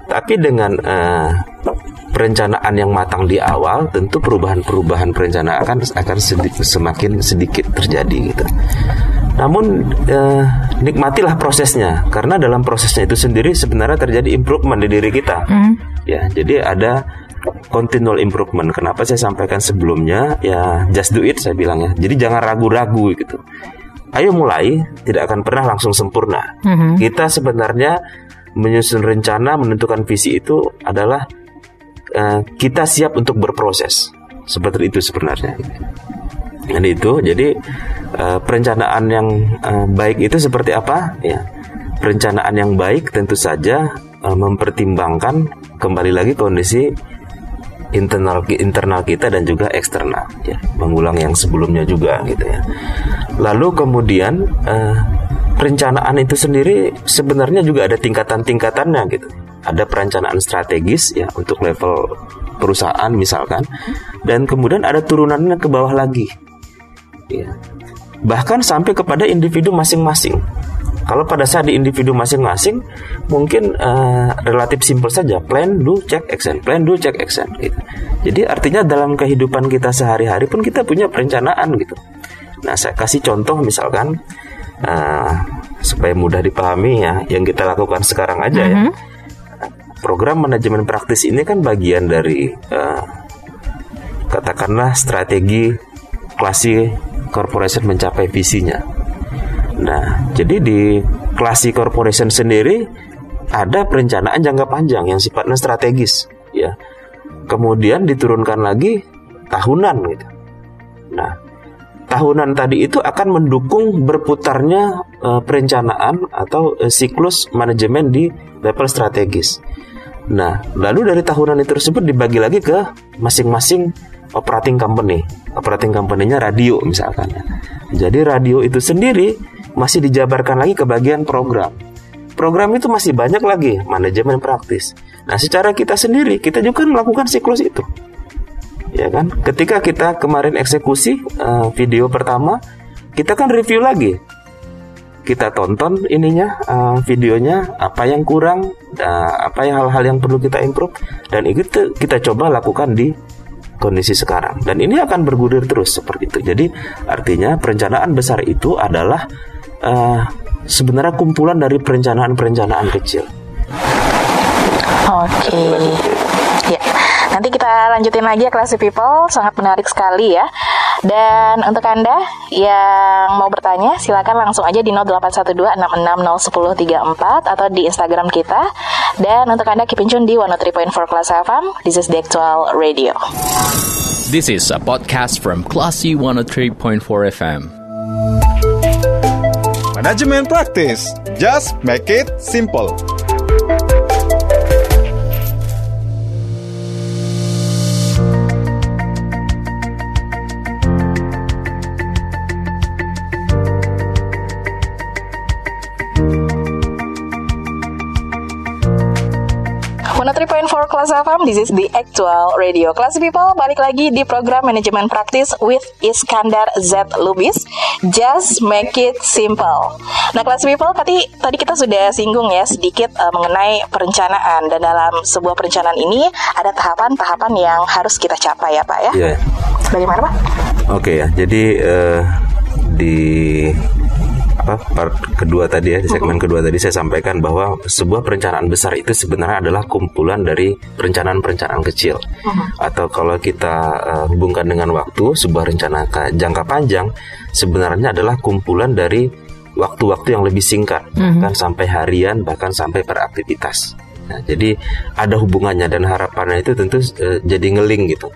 Tapi dengan eh, perencanaan yang matang di awal tentu perubahan-perubahan perencanaan akan akan sedi- semakin sedikit terjadi gitu namun eh, nikmatilah prosesnya. Karena dalam prosesnya itu sendiri sebenarnya terjadi improvement di diri kita. Ya jadi ada continual improvement. Kenapa saya sampaikan sebelumnya? Ya just do it saya bilang ya. Jadi jangan ragu-ragu gitu. Ayo mulai tidak akan pernah langsung sempurna. Kita sebenarnya menyusun rencana menentukan visi itu adalah eh, kita siap untuk berproses. Seperti itu sebenarnya dan itu jadi eh, perencanaan yang eh, baik itu seperti apa? Ya perencanaan yang baik tentu saja eh, mempertimbangkan kembali lagi kondisi internal internal kita dan juga eksternal ya. Mengulang yang sebelumnya juga gitu ya. Lalu kemudian eh, perencanaan itu sendiri sebenarnya juga ada tingkatan-tingkatannya gitu. Ada perencanaan strategis ya untuk level perusahaan misalkan dan kemudian ada turunannya ke bawah lagi ya bahkan sampai kepada individu masing-masing kalau pada saat di individu masing-masing mungkin eh, relatif simpel saja plan do check action plan do check action gitu. Jadi artinya dalam kehidupan kita sehari-hari pun kita punya perencanaan gitu. Nah saya kasih contoh misalkan eh, supaya mudah dipahami ya yang kita lakukan sekarang aja ya. Program manajemen praktis ini kan bagian dari eh, katakanlah strategi klasi corporation mencapai visinya. Nah, jadi di klasi corporation sendiri ada perencanaan jangka panjang yang sifatnya strategis, ya. Kemudian diturunkan lagi tahunan gitu. Nah, tahunan tadi itu akan mendukung berputarnya eh, perencanaan atau eh, siklus manajemen di level strategis. Nah, lalu dari tahunan itu tersebut dibagi lagi ke masing-masing operating company. Operating company-nya radio misalkan. Jadi radio itu sendiri masih dijabarkan lagi ke bagian program. Program itu masih banyak lagi manajemen praktis. Nah, secara kita sendiri kita juga melakukan siklus itu. Ya kan? Ketika kita kemarin eksekusi eh, video pertama, kita kan review lagi. Kita tonton ininya eh, videonya apa yang kurang, eh, apa yang hal-hal yang perlu kita improve dan itu kita coba lakukan di kondisi sekarang dan ini akan bergulir terus seperti itu jadi artinya perencanaan besar itu adalah eh, sebenarnya kumpulan dari perencanaan-perencanaan kecil Oke. Ya. Nanti kita lanjutin lagi ya Classy People, sangat menarik sekali ya. Dan untuk Anda yang mau bertanya, silakan langsung aja di 081266011034 atau di Instagram kita. Dan untuk Anda keep in tune di 103.4 Class FM, this is the actual radio. This is a podcast from Classy 103.4 FM. Manajemen Praktis. Just make it simple. Mono 3.4 Kelas FM, this is the actual radio. Kelas people, balik lagi di program manajemen praktis with Iskandar Z Lubis. Just make it simple. Nah, kelas people, tadi tadi kita sudah singgung ya sedikit uh, mengenai perencanaan dan dalam sebuah perencanaan ini ada tahapan-tahapan yang harus kita capai ya, Pak ya. Iya. Bagaimana, Pak? Oke ya. Jadi eh, di apa part kedua tadi ya di segmen kedua tadi saya sampaikan bahwa sebuah perencanaan besar itu sebenarnya adalah kumpulan dari perencanaan-perencanaan kecil atau kalau kita eh, hubungkan dengan waktu sebuah rencana ka- jangka panjang sebenarnya adalah kumpulan dari waktu-waktu yang lebih singkat bahkan sampai harian bahkan sampai per aktivitas. Nah, jadi ada hubungannya dan harapannya itu tentu eh, jadi ngeling gitu.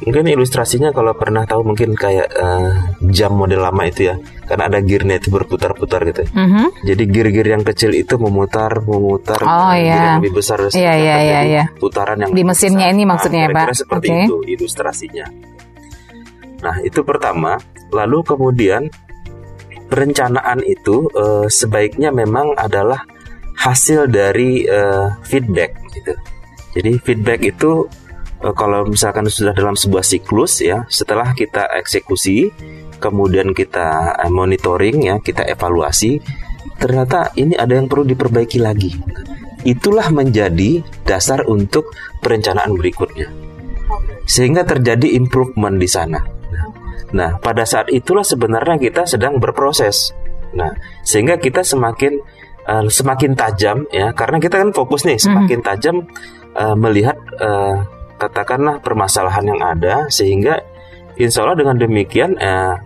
Mungkin ilustrasinya kalau pernah tahu mungkin kayak eh, jam model lama itu ya, karena ada gearnya itu berputar-putar gitu. Mhm. Jadi gear-gear yang kecil itu memutar, memutar. Oh, gear iya. yang lebih besar Iya, sehingga iya, terjadi iya, iya. Putaran yang Di mesinnya besar. ini Nah, maksudnya ya, kira-kira Pak? Seperti Oke. itu ilustrasinya. Nah itu pertama. Lalu kemudian perencanaan itu eh, sebaiknya memang adalah hasil dari eh, feedback gitu. Jadi feedback itu eh, kalau misalkan sudah dalam sebuah siklus ya, setelah kita eksekusi, kemudian kita eh, monitoring ya, kita evaluasi, ternyata ini ada yang perlu diperbaiki lagi. Itulah menjadi dasar untuk perencanaan berikutnya. Sehingga terjadi improvement di sana. Nah, pada saat itulah sebenarnya kita sedang berproses. Nah, sehingga kita semakin eh, semakin tajam ya, karena kita kan fokus nih semakin tajam eh, melihat eh, katakanlah permasalahan yang ada, sehingga insya Allah dengan demikian eh,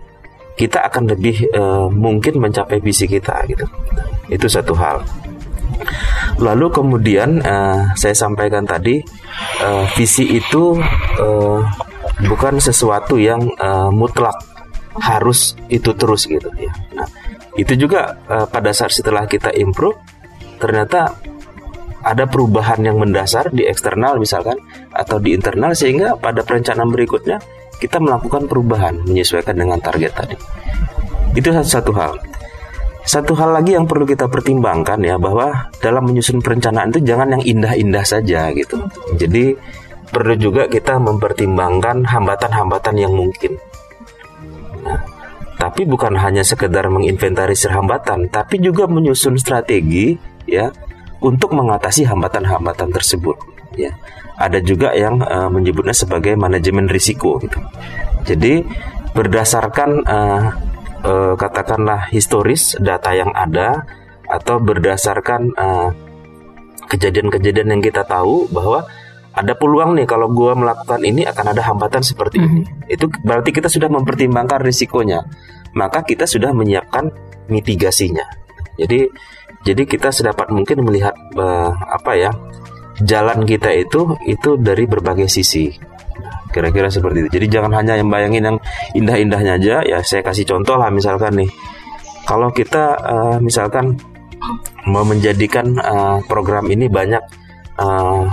kita akan lebih eh, mungkin mencapai visi kita gitu. Itu satu hal. Lalu kemudian eh, saya sampaikan tadi eh, visi itu eh, bukan sesuatu yang eh, mutlak harus itu terus gitu ya. Nah itu juga eh, pada saat setelah kita improve ternyata ada perubahan yang mendasar di eksternal misalkan atau di internal sehingga pada perencanaan berikutnya kita melakukan perubahan menyesuaikan dengan target tadi. Itu satu, hal. Satu hal lagi yang perlu kita pertimbangkan ya bahwa dalam menyusun perencanaan itu jangan yang indah-indah saja gitu. Jadi perlu juga kita mempertimbangkan hambatan-hambatan yang mungkin. Nah, tapi bukan hanya sekedar menginventarisir hambatan, tapi juga menyusun strategi ya untuk mengatasi hambatan-hambatan tersebut. Ya, ada juga yang eh, menyebutnya sebagai manajemen risiko gitu. Jadi berdasarkan eh, eh, katakanlah historis data yang ada atau berdasarkan eh, kejadian-kejadian yang kita tahu bahwa ada peluang nih kalau gua melakukan ini akan ada hambatan seperti ini. Itu berarti kita sudah mempertimbangkan risikonya. Maka kita sudah menyiapkan mitigasinya. Jadi jadi kita sedapat mungkin melihat eh, apa ya jalan kita itu itu dari berbagai sisi. Kira-kira seperti itu. Jadi jangan hanya yang bayangin yang indah-indahnya aja. Ya saya kasih contoh lah misalkan nih. Kalau kita eh, misalkan mau menjadikan eh, program ini banyak eh,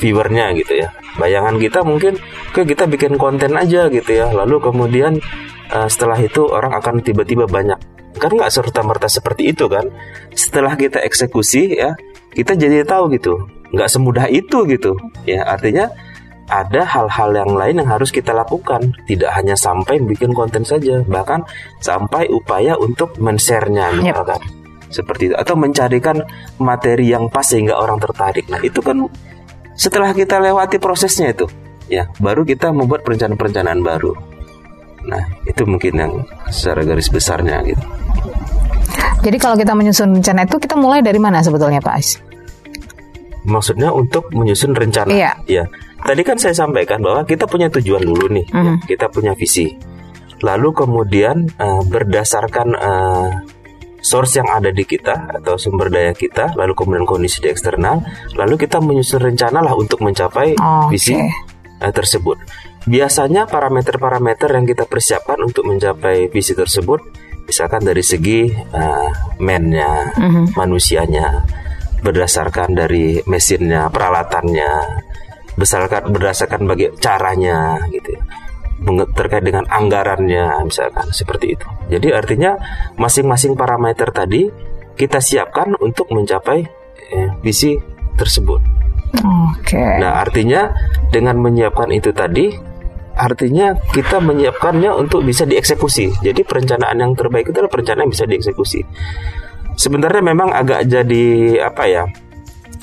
viewernya gitu ya. Bayangan kita mungkin ke kita bikin konten aja gitu ya. Lalu kemudian eh, setelah itu orang akan tiba-tiba banyak. Kan nggak serta merta seperti itu kan. Setelah kita eksekusi ya, kita jadi tahu gitu. Nggak semudah itu gitu. Ya artinya ada hal-hal yang lain yang harus kita lakukan. Tidak hanya sampai bikin konten saja, bahkan sampai upaya untuk men-share-nya misalkan. Seperti itu atau mencarikan materi yang pas sehingga orang tertarik. Nah, itu kan setelah kita lewati prosesnya itu, ya, baru kita membuat perencanaan-perencanaan baru. Nah, itu mungkin yang secara garis besarnya gitu. Jadi kalau kita menyusun rencana itu kita mulai dari mana sebetulnya Pak Ais? Maksudnya untuk menyusun rencana. Iya. Ya. Tadi kan saya sampaikan bahwa kita punya tujuan dulu nih, ya. Mhm. kita punya visi. Lalu kemudian eh, berdasarkan eh, source yang ada di kita atau sumber daya kita, lalu kemudian kondisi di eksternal, lalu kita menyusun rencana lah untuk mencapai Oke. visi eh, tersebut. Biasanya parameter-parameter yang kita persiapkan untuk mencapai visi tersebut Misalkan dari segi uh, man-nya, manusianya, berdasarkan dari mesinnya, peralatannya, berdasarkan berdasarkan bagi caranya gitu ya. Terkait dengan anggarannya misalkan seperti itu. Jadi artinya masing-masing parameter tadi kita siapkan untuk mencapai eh, visi tersebut. Oke. Nah, artinya dengan menyiapkan itu tadi, artinya kita menyiapkannya untuk bisa dieksekusi. Jadi perencanaan yang terbaik itu adalah perencanaan yang bisa dieksekusi. Sebenarnya memang agak jadi apa ya?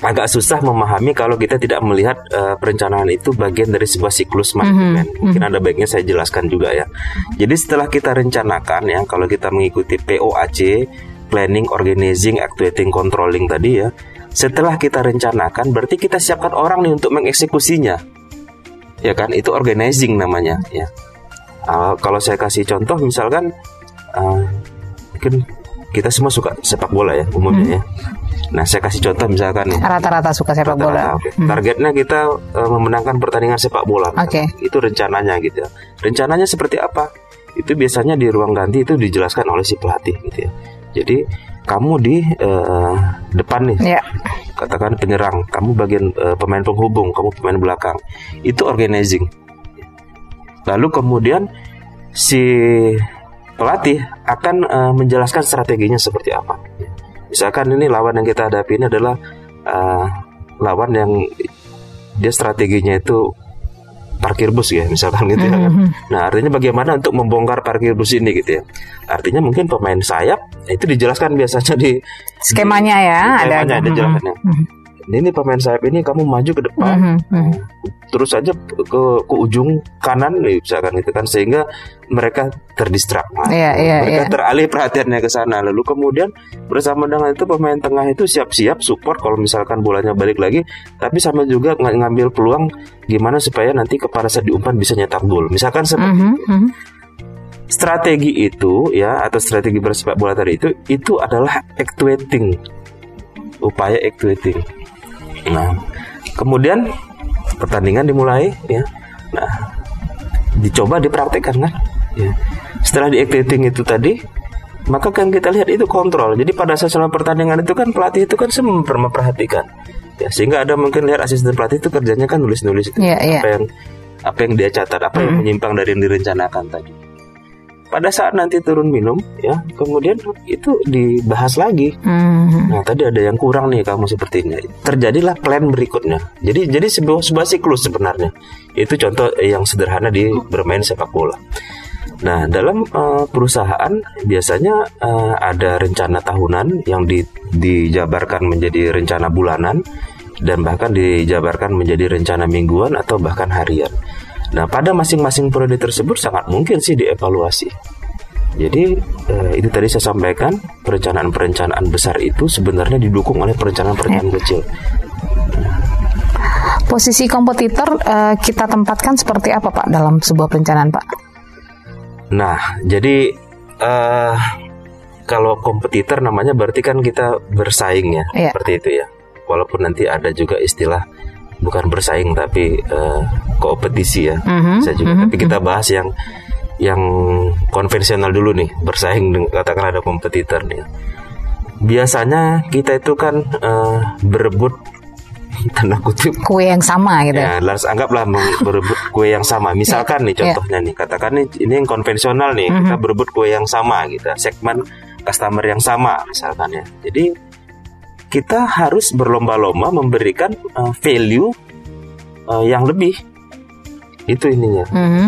Agak susah memahami kalau kita tidak melihat eh, perencanaan itu bagian dari sebuah siklus manajemen. Mungkin ada baiknya saya jelaskan juga ya. Jadi setelah kita rencanakan ya, kalau kita mengikuti POAC, planning, organizing, actuating, controlling tadi ya, setelah kita rencanakan berarti kita siapkan orang nih untuk mengeksekusinya ya kan itu organizing namanya ya Uh, kalau saya kasih contoh misalkan uh, mungkin kita semua suka sepak bola ya umumnya ya nah saya kasih contoh misalkan Rata-rata suka sepak bola. Rata-rata, oke. Targetnya kita uh, memenangkan pertandingan sepak bola. Oke. Itu rencananya gitu ya. Rencananya seperti apa? Itu biasanya di ruang ganti itu dijelaskan oleh si pelatih gitu ya. Jadi kamu di uh, depan nih, Ya. katakan penyerang, kamu bagian uh, pemain penghubung, kamu pemain belakang. Itu organizing. Lalu kemudian si pelatih akan uh, menjelaskan strateginya seperti apa. Misalkan ini lawan yang kita hadapi ini adalah uh, lawan yang dia strateginya itu parkir bus ya misalkan gitu ya kan. Nah artinya bagaimana untuk membongkar parkir bus ini gitu ya. Artinya mungkin pemain sayap itu dijelaskan biasanya di Skemanya ya, ada. skemanya ada Mhm. jelaskannya. Ini pemain sayap ini kamu maju ke depan, Mhm, mhm. terus aja ke ke ujung kanan misalkan gitu kan sehingga mereka terdistrak. Nah, Iya, iya, mereka iya. teralih perhatiannya ke sana. Lalu kemudian bersama dengan itu pemain tengah itu siap-siap support kalau misalkan bolanya balik lagi, tapi sama juga ng- ngambil peluang gimana supaya nanti pada saat diumpan bisa nyetak gol. Misalkan seperti Mhm, mhm. strategi itu ya atau strategi bersepak bola tadi itu itu adalah actuating upaya actuating nah kemudian pertandingan dimulai ya. Nah dicoba dipraktekkan kan? Ya. Setelah di itu tadi maka kan kita lihat itu kontrol. Jadi pada saat selama pertandingan itu kan pelatih itu kan semua memperhatikan. Ya sehingga ada mungkin lihat asisten pelatih itu kerjanya kan nulis-nulis itu Iya, iya. apa yang apa yang dia catat apa yang menyimpang dari yang direncanakan tadi pada saat nanti turun minum ya kemudian itu dibahas lagi. Mhm. nah tadi ada yang kurang nih kamu seperti ini terjadilah plan berikutnya. Jadi jadi sebuah sebuah siklus sebenarnya. Itu contoh yang sederhana di bermain sepak bola. Nah dalam eh, perusahaan biasanya eh, ada rencana tahunan yang di, dijabarkan menjadi rencana bulanan dan bahkan dijabarkan menjadi rencana mingguan atau bahkan harian Nah, pada masing-masing periode tersebut sangat mungkin sih dievaluasi. Jadi eh, itu tadi saya sampaikan perencanaan-perencanaan besar itu sebenarnya didukung oleh perencanaan-perencanaan kecil. Posisi kompetitor eh, kita tempatkan seperti apa Pak dalam sebuah perencanaan Pak? Nah, jadi eh kalau kompetitor namanya berarti kan kita bersaing ya, Iya. seperti itu ya. Walaupun nanti ada juga istilah bukan bersaing tapi eh, kompetisi ya. Mhm, Saya juga. mhm, Tapi kita bahas yang yang konvensional dulu nih, bersaing dengan katakan ada kompetitor nih. Biasanya kita itu kan eh, berebut tanda kutip Kue yang sama gitu. Ya, laras anggaplah berebut kue yang sama. Misalkan nih contohnya nih, katakan nih ini yang konvensional nih, kita berebut kue yang sama gitu, segmen customer yang sama misalkan ya. Jadi kita harus berlomba-lomba memberikan uh, value uh, yang lebih. Itu ininya. Mhm.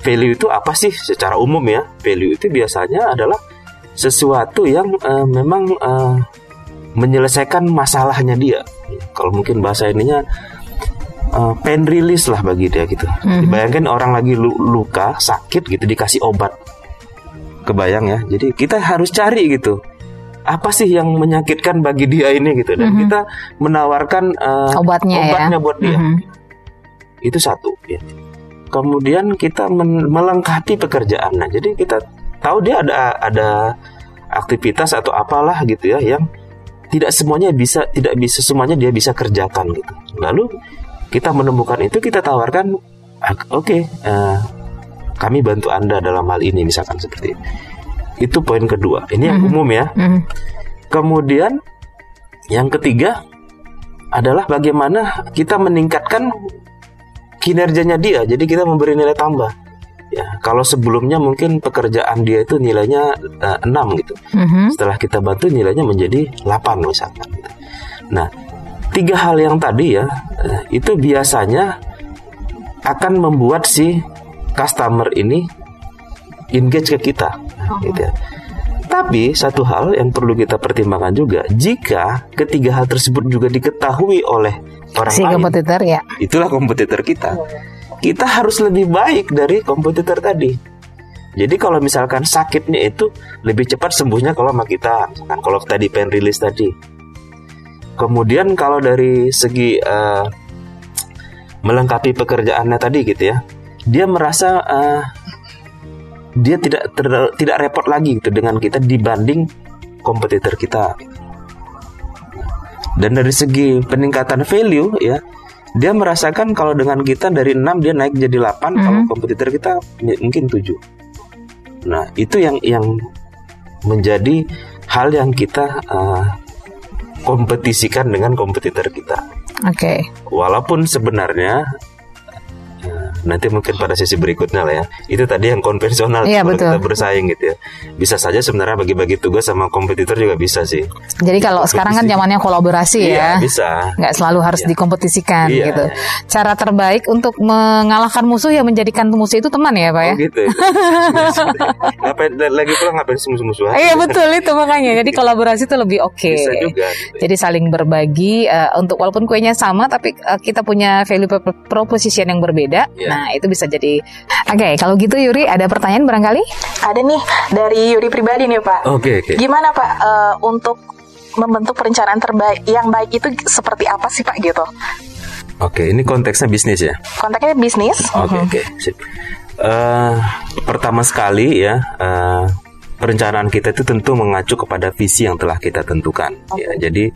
Value itu apa sih secara umum ya? Value itu biasanya adalah sesuatu yang uh, memang uh, menyelesaikan masalahnya dia. Kalau mungkin bahasa ininya uh, pain release lah bagi dia gitu. Dibayangkan orang lagi lu- luka, sakit gitu dikasih obat. Kebayang ya. Jadi kita harus cari gitu. Apa sih yang menyakitkan bagi dia ini gitu dan kita menawarkan uh, Obatnya ya. buat dia. Mhm. Itu satu ya. Kemudian kita melengkapi pekerjaan. Nah, jadi kita tahu dia ada ada aktivitas atau apalah gitu ya yang tidak semuanya bisa tidak bisa semuanya dia bisa kerjakan gitu. Lalu kita menemukan itu kita tawarkan "Ah, oke eh, kami bantu Anda dalam hal ini misalkan seperti itu. Itu poin kedua. Ini yang umum ya. Mhm. Kemudian yang ketiga adalah bagaimana kita meningkatkan kinerjanya dia. Jadi kita memberi nilai tambah. Ya, kalau sebelumnya mungkin pekerjaan dia itu nilainya eh, 6 gitu. Mhm. Setelah kita bantu nilainya menjadi 8 misalkan. gitu. Nah, tiga hal yang tadi ya eh, itu biasanya akan membuat si customer ini engage ke kita, gitu. Tapi satu hal yang perlu kita pertimbangkan juga, jika ketiga hal tersebut juga diketahui oleh orang Si lain, kompetitor ya. itulah kompetitor kita. Kita harus lebih baik dari kompetitor tadi. Jadi kalau misalkan sakitnya itu lebih cepat sembuhnya kalau sama kita, misalkan kalau tadi pen rilis tadi. Kemudian kalau dari segi eh, melengkapi pekerjaannya tadi gitu ya, dia merasa eh, dia tidak ter- tidak repot lagi gitu dengan kita dibanding kompetitor kita. Dan dari segi peningkatan value ya, dia merasakan kalau dengan kita dari 6 dia naik jadi 8, kalau kompetitor kita mungkin 7. Nah, itu yang yang menjadi hal yang kita uh, kompetisikan dengan kompetitor kita. Oke. Walaupun sebenarnya nanti mungkin pada sesi berikutnya lah ya. Itu tadi yang konvensional Iya, betul. kita bersaing gitu ya. Bisa saja sebenarnya bagi-bagi tugas sama kompetitor juga bisa sih. Jadi kalau sekarang kan zamannya kolaborasi ya. Iya, bisa. nggak selalu harus Iya. dikompetisikan Iya, gitu. iya. Cara terbaik untuk mengalahkan musuh ya menjadikan musuh itu teman ya, Pak ya. Oh gitu. itu. ngapain lagi pula ngapain musuh-musuhan? Iya betul itu makanya. Jadi kolaborasi itu lebih oke. Bisa juga. gitu. Jadi saling berbagi eh, untuk walaupun kuenya sama tapi eh, kita punya value pro- proposition yang berbeda. Iya. Nah, itu bisa jadi Oke, kalau gitu Yuri ada pertanyaan barangkali? Ada nih dari Yuri pribadi nih Pak. Oke, oke. Gimana Pak eh, untuk membentuk perencanaan terbaik yang baik itu seperti apa sih Pak gitu? Oke, ini konteksnya bisnis ya. Kontaknya bisnis. Oke oke sip. Eh, pertama sekali ya eh, perencanaan kita itu tentu mengacu kepada visi yang telah kita tentukan. Ya, jadi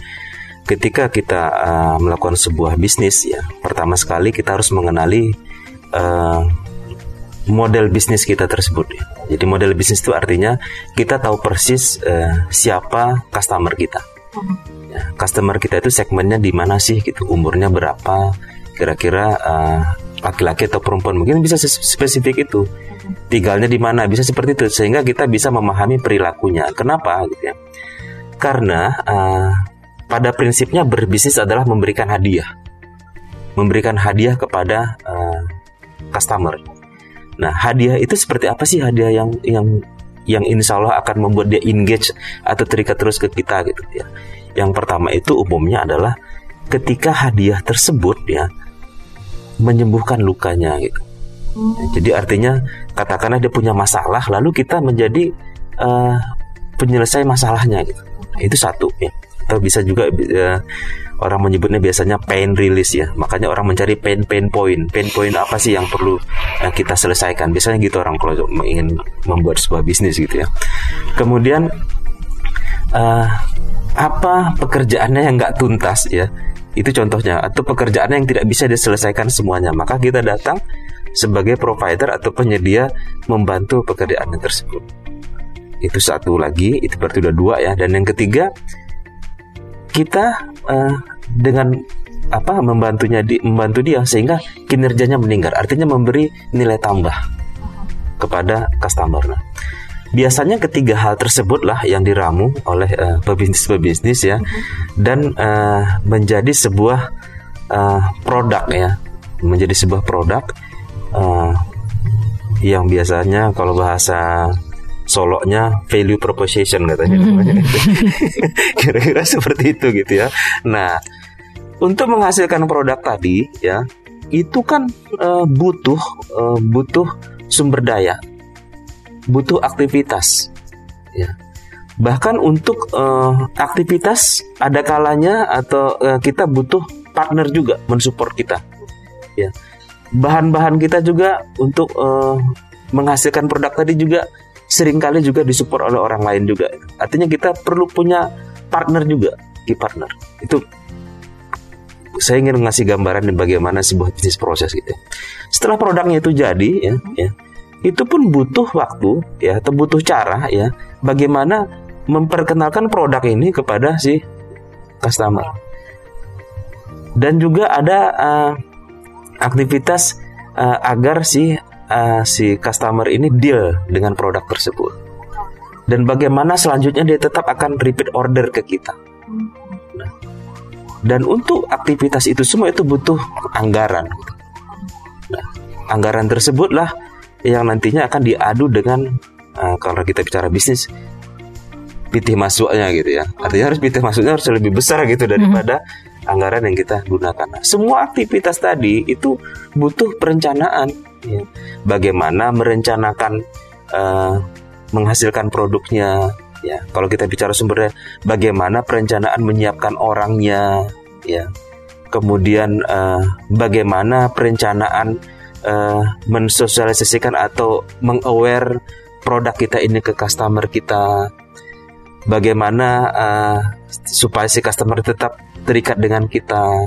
ketika kita eh, melakukan sebuah bisnis ya, pertama sekali kita harus mengenali eh, model bisnis kita tersebut. Jadi model bisnis itu artinya kita tahu persis eh, siapa customer kita. Ya, customer kita itu segmennya di mana sih gitu, umurnya berapa, kira-kira eh, laki-laki atau perempuan mungkin bisa spesifik itu. Tinggalnya di mana, bisa seperti itu sehingga kita bisa memahami perilakunya. Kenapa gitu ya? Karena eh, pada prinsipnya berbisnis adalah memberikan hadiah. Memberikan hadiah kepada eh, customer. Nah, hadiah itu seperti apa sih hadiah yang yang yang insya Allah akan membuat dia engage atau terikat terus ke kita gitu ya. Yang pertama itu umumnya adalah ketika hadiah tersebut ya menyembuhkan lukanya gitu. Jadi artinya katakanlah dia punya masalah lalu kita menjadi eh, penyelesai masalahnya gitu. Itu satu ya. Atau bisa juga eh, orang menyebutnya biasanya pain release ya. Makanya orang mencari pain pain point. Pain point apa sih yang perlu eh, kita selesaikan? Biasanya gitu orang kalau ingin membuat sebuah bisnis gitu ya. Kemudian eh, apa pekerjaannya yang nggak tuntas ya? Itu contohnya atau pekerjaannya yang tidak bisa diselesaikan semuanya. Maka kita datang sebagai provider atau penyedia membantu pekerjaan tersebut. Itu satu lagi, itu berarti udah dua ya. Dan yang ketiga, kita eh, dengan apa membantunya di, membantu dia sehingga kinerjanya meningkat. Artinya memberi nilai tambah kepada customer. Nah, biasanya ketiga hal tersebutlah yang diramu oleh eh, pebisnis-pebisnis ya dan eh, menjadi sebuah eh, produk ya menjadi sebuah produk eh, yang biasanya kalau bahasa soloknya value proposition katanya. Namanya. kira-kira seperti itu gitu ya. Nah untuk menghasilkan produk tadi ya itu kan eh, butuh eh, butuh sumber daya butuh aktivitas ya. Bahkan untuk eh, aktivitas ada kalanya atau eh, kita butuh partner juga mensupport kita ya. Bahan-bahan kita juga untuk eh, menghasilkan produk tadi juga sering kali juga disupport oleh orang lain juga. Artinya kita perlu punya partner juga key partner. Itu saya ingin ngasih gambaran bagaimana sebuah bisnis proses gitu. Setelah produknya itu jadi ya, ya itu pun butuh waktu ya atau butuh cara ya bagaimana memperkenalkan produk ini kepada si customer. Dan juga ada uh, aktivitas uh, agar si uh, si customer ini deal dengan produk tersebut dan bagaimana selanjutnya dia tetap akan repeat order ke kita nah, dan untuk aktivitas itu semua itu butuh anggaran nah, anggaran tersebutlah yang nantinya akan diadu dengan uh, kalau kita bicara bisnis pitih masuknya gitu ya. Artinya harus pitih masuknya harus lebih besar gitu daripada anggaran yang kita gunakan. Nah, semua aktivitas tadi itu butuh perencanaan. Ya. Bagaimana merencanakan uh, menghasilkan produknya. Ya, kalau kita bicara sumbernya, bagaimana perencanaan menyiapkan orangnya. Ya, kemudian uh, bagaimana perencanaan uh, mensosialisasikan atau mengaware produk kita ini ke customer kita bagaimana uh, supaya si customer tetap terikat dengan kita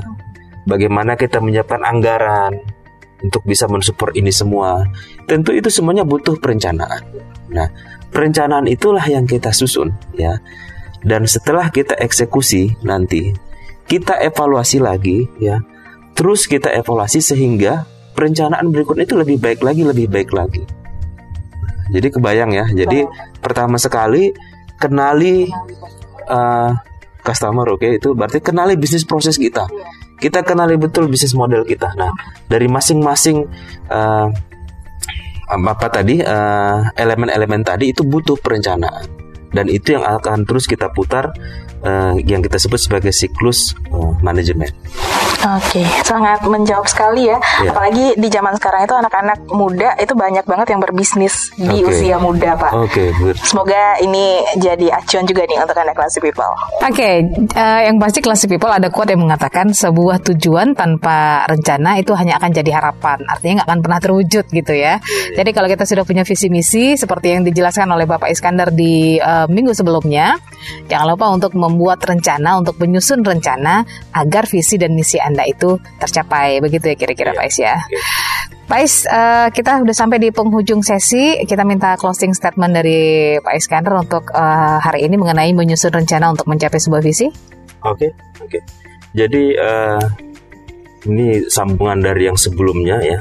bagaimana kita menyiapkan anggaran untuk bisa mensupport ini semua tentu itu semuanya butuh perencanaan nah perencanaan itulah yang kita susun ya dan setelah kita eksekusi nanti kita evaluasi lagi ya terus kita evaluasi sehingga perencanaan berikutnya itu lebih baik lagi, lebih baik lagi. Jadi kebayang ya. Jadi Baik. pertama sekali kenali uh, customer, oke okay? itu berarti kenali bisnis proses kita. Kita kenali betul bisnis model kita. Nah dari masing-masing uh, apa tadi elemen elemen-elemen tadi itu butuh perencanaan dan itu yang akan terus kita putar uh, yang kita sebut sebagai siklus uh, manajemen. Oke, okay. sangat menjawab sekali ya. Yeah. Apalagi di zaman sekarang itu anak-anak muda itu banyak banget yang berbisnis di okay. usia muda, Pak. Oke, okay, Semoga ini jadi acuan juga nih untuk anak classy people. Oke, okay. uh, eh, yang pasti classy people ada quote yang mengatakan sebuah tujuan tanpa rencana itu hanya akan jadi harapan. Artinya nggak akan pernah terwujud gitu ya. Yeah. Jadi kalau kita sudah punya visi misi seperti yang dijelaskan oleh Bapak Iskandar di uh, minggu sebelumnya, jangan lupa untuk membuat rencana, untuk menyusun rencana agar visi dan misi anda itu tercapai. Begitu ya kira-kira yeah. Pak Is ya. Okay. Pak Is, uh, kita sudah sampai di penghujung sesi. Kita minta closing statement dari Pak Iskandar untuk uh, hari ini mengenai menyusun rencana untuk mencapai sebuah visi. Oke, okay, oke. Okay. Jadi uh, ini sambungan dari yang sebelumnya ya.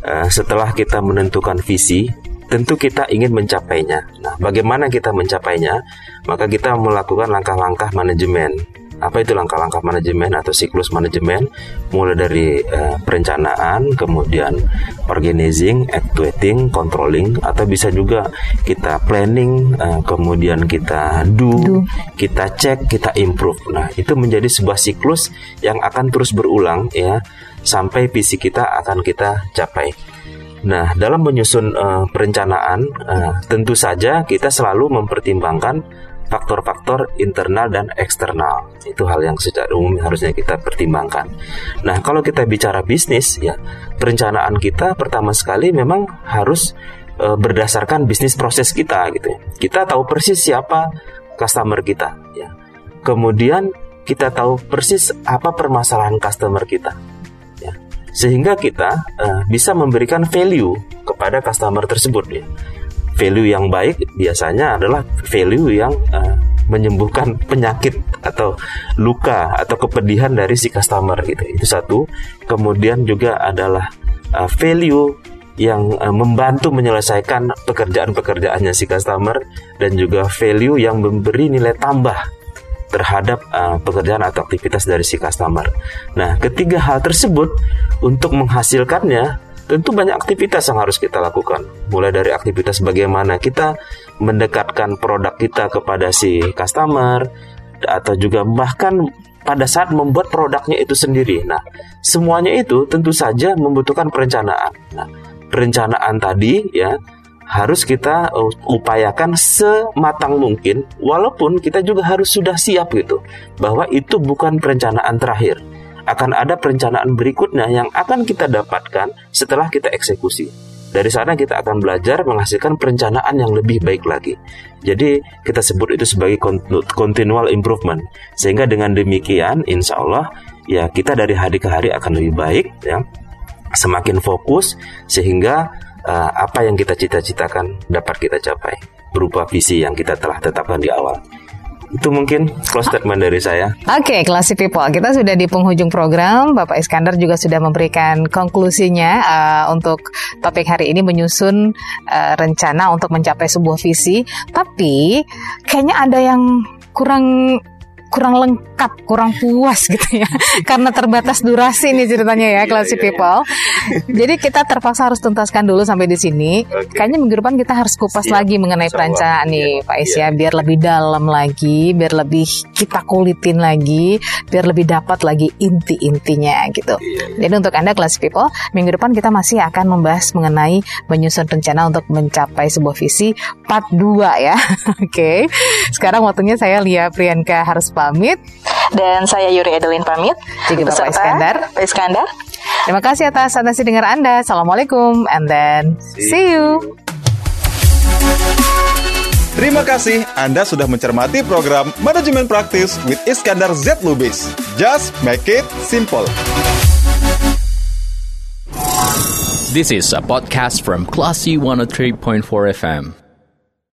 Uh, setelah kita menentukan visi, tentu kita ingin mencapainya. Nah, bagaimana kita mencapainya? Maka kita melakukan langkah-langkah manajemen. Apa itu langkah-langkah manajemen atau siklus manajemen? Mulai dari uh, perencanaan kemudian organizing actuating controlling atau bisa juga kita planning uh, kemudian kita do, do. kita cek kita improve. Nah itu menjadi sebuah siklus yang akan terus berulang ya sampai visi kita akan kita capai Nah, dalam menyusun uh, perencanaan, uh, tentu saja kita selalu mempertimbangkan faktor-faktor internal dan eksternal. Itu hal yang secara umum harusnya kita pertimbangkan. Nah, kalau kita bicara bisnis ya, perencanaan kita pertama sekali memang harus e, berdasarkan bisnis proses kita gitu. Kita tahu persis siapa customer kita ya. Kemudian kita tahu persis apa permasalahan customer kita. Sehingga kita e, bisa memberikan value kepada customer tersebut ya value yang baik biasanya adalah value yang uh, menyembuhkan penyakit atau luka atau kepedihan dari si customer gitu. Itu satu. Kemudian juga adalah uh, value yang uh, membantu menyelesaikan pekerjaan-pekerjaannya si customer dan juga value yang memberi nilai tambah terhadap uh, pekerjaan atau aktivitas dari si customer. Nah, ketiga hal tersebut untuk menghasilkannya tentu banyak aktivitas yang harus kita lakukan. Mulai dari aktivitas bagaimana kita mendekatkan produk kita kepada si customer atau juga bahkan pada saat membuat produknya itu sendiri. Nah, semuanya itu tentu saja membutuhkan perencanaan. Nah, perencanaan tadi ya harus kita uh, upayakan sematang mungkin walaupun kita juga harus sudah siap gitu bahwa itu bukan perencanaan terakhir akan ada perencanaan berikutnya yang akan kita dapatkan setelah kita eksekusi. Dari sana kita akan belajar menghasilkan perencanaan yang lebih baik lagi. Jadi kita sebut itu sebagai continual improvement. Sehingga dengan demikian, insya Allah ya kita dari hari ke hari akan lebih baik, ya semakin fokus sehingga uh, apa yang kita cita-citakan dapat kita capai berupa visi yang kita telah tetapkan di awal. Itu mungkin close statement dari saya. Oke, okay, classy people, kita sudah di penghujung program. Bapak Iskandar juga sudah memberikan konklusinya uh, untuk topik hari ini menyusun uh, rencana untuk mencapai sebuah visi. Tapi kayaknya ada yang kurang kurang lengkap, kurang puas gitu ya. Karena terbatas durasi nih ceritanya ya, classy iya, iya, iya. people. Jadi kita terpaksa harus tuntaskan dulu sampai di sini. Okay. Kayaknya minggu depan kita harus kupas Siap. lagi mengenai perencanaan nih, Pak Isya, biar lebih dalam lagi, biar lebih kita kulitin lagi, biar lebih dapat lagi inti-intinya gitu. Jadi untuk Anda classy people, minggu depan kita masih akan membahas mengenai menyusun rencana untuk mencapai sebuah visi part 2 ya. Oke. okay. Sekarang waktunya saya Lia Priyanka harus pamit. Dan saya Yuri Edelin pamit. Juga Bapak Iskandar. Pak Iskandar. Terima kasih atas atensi dengar Anda. Assalamualaikum and then see you. Terima kasih Anda sudah mencermati program Manajemen Praktis with Iskandar Z Lubis. Just make it simple. This is a podcast from Classy 103.4 FM.